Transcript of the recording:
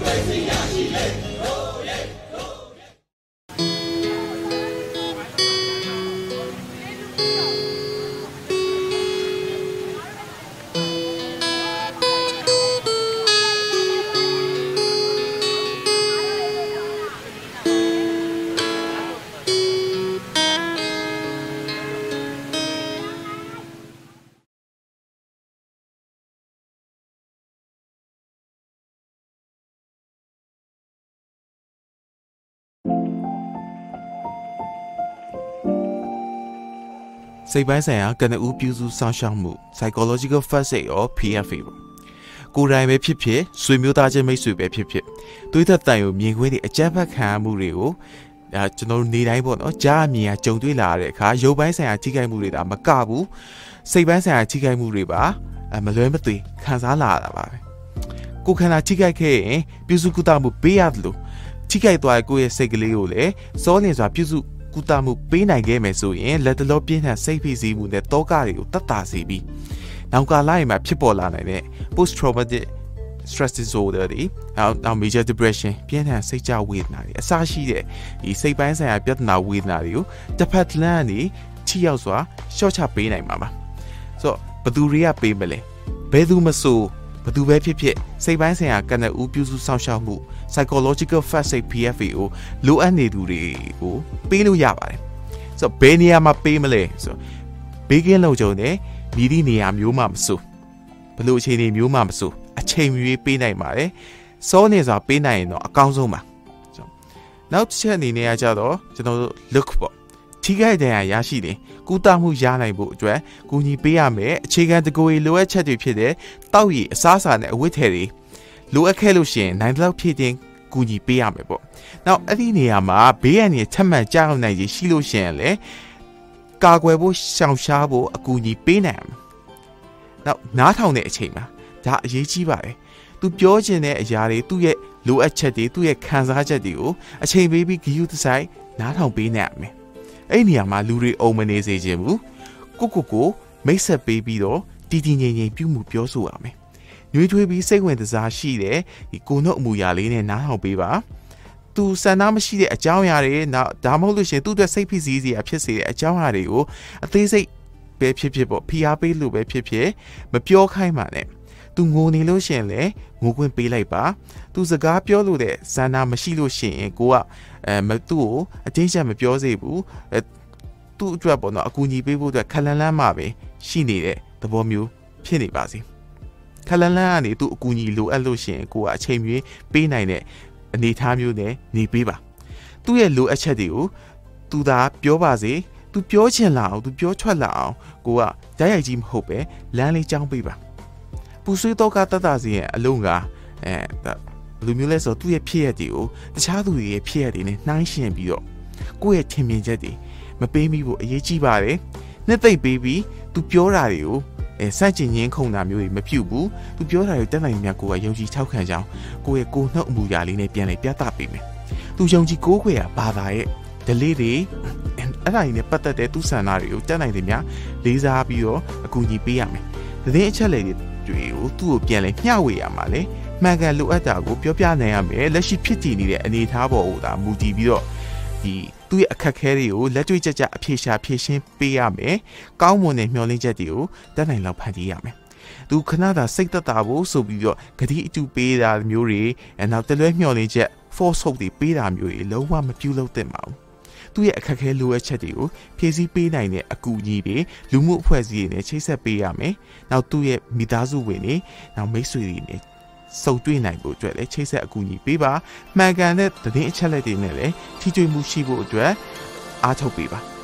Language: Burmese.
我们是亚洲。 စိတ်ပိုင်းဆိုင်ရာကနဦးပြုစုစောင့်ရှောက်မှု psychological first aid or PFA ပေါ့ကိုယ်တိုင်ပဲဖြစ်ဖြစ်ဆွေမျိုးသားချင်းမိတ်ဆွေပဲဖြစ်ဖြစ်သွေးသက်တန်ကိုမြင်ခွင့်တွေအကြမ်းဖက်ခံရမှုတွေကိုဒါကျွန်တော်တို့နေတိုင်းပေါ့နော်ကြားအမြင်ကကြုံတွေ့လာရတဲ့အခါရုပ်ပိုင်းဆိုင်ရာထိခိုက်မှုတွေဒါမကဘူးစိတ်ပိုင်းဆိုင်ရာထိခိုက်မှုတွေပါမလွဲမသွေခံစားလာရတာပါပဲကိုခန္ဓာထိခိုက်ခဲ့ရင်ပြုစုကုသမှုပေးရတယ်လို့ထိခိုက်သွားတဲ့ကိုယ့်ရဲ့စိတ်ကလေးကိုလည်းစောလင်စွာပြုစု ကုသမှုပေးနိုင်ခဲ့မယ်ဆိုရင်လက်တလောပြင်းထန်စိတ်ဖိစီးမှုနဲ့တောကတွေကိုတတ်တာစေပြီးနောက်ကာလရင်မှာဖြစ်ပေါ်လာနိုင်တဲ့ post traumatic stress disorder တွေနောက်နောက် major depression ပြင်းထန်စိတ်ကြဝေဒနာတွေအစရှိတဲ့ဒီစိတ်ပိုင်းဆိုင်ရာပြဿနာဝေဒနာတွေကိုတစ်ဖက်လမ်းကနေချိရောက်စွာရှော့ချပေးနိုင်မှာပါဆိုတော့ဘသူတွေကပေးမလဲဘယ်သူမဆို ဘသူပဲဖြစ်ဖြစ်စိတ်ပိုင်းဆိုင်ရာကနဦးပြုစုစောင့်ရှောက်မှု psychological first aid PFA ကိုလိုအပ်နေသူတွေကိုပေးလို့ရပါတယ်ဆိုတော့ဘယ်နေရာမှာပေးမလဲဆိုတော့ဘေးကင်းလုံခြုံတဲ့မြည်သည့်နေရာမျိုးမှမဆိုဘလို့အခြေအနေမျိုးမှမဆိုအချိန်မြွေးပေးနိုင်ပါတယ်စောနေစွာပေးနိုင်ရင်တော့အကောင်းဆုံးပါနောက်တစ်ချက်အနေနဲ့ကကြတော့ကျွန်တော်တို့ look ပေါ့ ထိခိုက်ဒဏ်ရာရရှိတယ်ကုသမှုရနိုင်ဖို့အတွက်ကူညီပေးရမယ်အခြေခံတကူရီလိုအပ်ချက်တွေဖြစ်တဲ့တောက်ရည်အစားအစာနဲ့အဝတ်ထည်တွေလိုအပ်ခဲ့လို့ရှိရင်နိုင်တဲ့လောက်ဖြည့်တင်ကူညီပေးရမယ်ပေါ့။နောက်အဲ့ဒီနေရာမှာဘေးရန်တွေချက်မှန်ကြောက်နိုင်ရရှိလို့ရှိရင်လည်းကာကွယ်ဖို့ရှောင်ရှားဖို့အကူအညီပေးနိုင်မှာ။နောက်နားထောင်တဲ့အချိန်မှာဒါအရေးကြီးပါတယ်။ तू ပြောချင်တဲ့အရာတွေသူ့ရဲ့လိုအပ်ချက်တွေသူ့ရဲ့ခံစားချက်တွေကိုအချိန်ပေးပြီးဂရုတစိုက်နားထောင်ပေးနိုင်ရမယ်။ အဲ့ဒီနေရာမှာလူတွေအုံမနေစေချင်ဘူး။ကိုကိုကိုမိတ်ဆက်ပေးပြီးတော့တည်တည်ငြိမ်ငြိမ်ပြုမှုပြောဆိုရမယ်။နှွေးထွေးပြီးစိတ်ဝင်စားရှိတဲ့ဒီကိုနှုတ်အမူအရာလေးနဲ့နားထောင်ပေးပါ။သူစံနာမရှိတဲ့အကြောင်းအရာတွေနောက်ဒါမှမဟုတ်လို့ရှိရင်သူ့အတွက်စိတ်ဖိစီးစရာဖြစ်စေတဲ့အကြောင်းအရာတွေကိုအသေးစိတ်ပဲဖြစ်ဖြစ်ပေါ့ဖိအားပေးလို့ပဲဖြစ်ဖြစ်မပြောခိုင်းပါနဲ့ သူငိုနေလို့ရှိရင်လည်းငိုခွင့်ပေးလိုက်ပါသူစကားပြောလို့တဲ့ဇန္နာမရှိလို့ရှိရင်ကိုကအဲမသူ့ကိုအတင်းချက်မပြောစေဘူးအဲသူ့အတွက်ပေါ့နော်အကူအညီပေးဖို့အတွက်ခလန်လန်းမှပဲရှိနေတဲ့သဘောမျိုးဖြစ်နေပါစေခလန်လန်းကနေသူ့အကူအညီလိုအပ်လို့ရှိရင်ကိုကအချိန်မျိုးပေးနိုင်တဲ့အနေအထားမျိုးနဲ့နေပေးပါသူ့ရဲ့လိုအပ်ချက်တွေကိုသူသာပြောပါစေသူပြောချင်လာအောင်သူပြောထွက်လာအောင်ကိုကဓာတ်ရိုက်ကြီးမဟုတ်ပဲလမ်းလေးကြောင်းပေးပါ ပူဆွေးတော့ကတတ်တာစီရဲ့အလုံးကအဲလူမျိုးလဲဆိုသူ့ရဲ့ဖြစ်ရက်တွေကိုတခြားသူတွေရဲ့ဖြစ်ရက်တွေနဲ့နှိုင်းယှဉ်ပြီးတော့ကိုယ့်ရဲ့ထင်မြင်ချက်တွေမပေးမိဖို့အရေးကြီးပါတယ်နှစ်သိမ့်ပေးပြီးသူပြောတာတွေကိုအဲစန့်ကျင်ရင်းခုန်တာမျိုးတွေမပြုတ်ဘူးသူပြောတာတွေတက်နိုင်မြတ်ကိုကယုံကြည်ထောက်ခံကြောင်းကိုယ့်ရဲ့ကိုနှုတ်အမူအရာလေးနဲ့ပြန်လည်ပြသပေးမယ်သူယုံကြည်ကိုးခွေရဘာသာရဲ့ delay တွေအဲ့ဒါကြီးနဲ့ပတ်သက်တဲ့သူဆန္ဒတွေကိုတက်နိုင်တယ်များလေးစားပြီးတော့အကူအညီပေးရမယ်သတင်းအချက်လက်တွေ ကိုသူ့ကိုပြန်လဲမျှဝေရမှာလေမှန်ကန်လိုအပ်တာကိုပြောပြနိုင်ရမယ်လက်ရှိဖြစ်တည်နေတဲ့အနေအထားပေါ်ကိုဒါမူတည်ပြီးတော့ဒီသူ့ရဲ့အခက်ခဲတွေကိုလက်တွေ့ကြကြအဖြေရှာဖြေရှင်းပေးရမယ်။ကောင်းမွန်တဲ့မျှော်လင့်ချက်တွေကိုတတ်နိုင်လောက်ဖန်တီးရမယ်။သူခဏသာစိတ်သက်သာဖို့ဆိုပြီးတော့ဂတိအတူပေးတာမျိုးတွေအဲနောက်တလွဲမျှော်လင့်ချက် force ဟုတ်တွေပေးတာမျိုးတွေလုံးဝမပြုလုပ်သင့်ပါဘူး။ သူ့ရဲ့အခက်ခဲလိုအပ်ချက်တွေကိုဖြည့်ဆည်းပေးနိုင်တဲ့အကူအညီတွေလူမှုအဖွဲ့အစည်းတွေနဲ့ချိတ်ဆက်ပေးရမယ်။နောက်သူ့ရဲ့မိသားစုဝင်တွေနောက်မိတ်ဆွေတွေနဲ့စုံတွေ့နိုင်ဖို့အတွက်လည်းချိတ်ဆက်အကူအညီပေးပါမှန်ကန်တဲ့သတင်းအချက်အလက်တွေနဲ့လည်းထိတွေ့မှုရှိဖို့အတွက်အားထုတ်ပေးပါ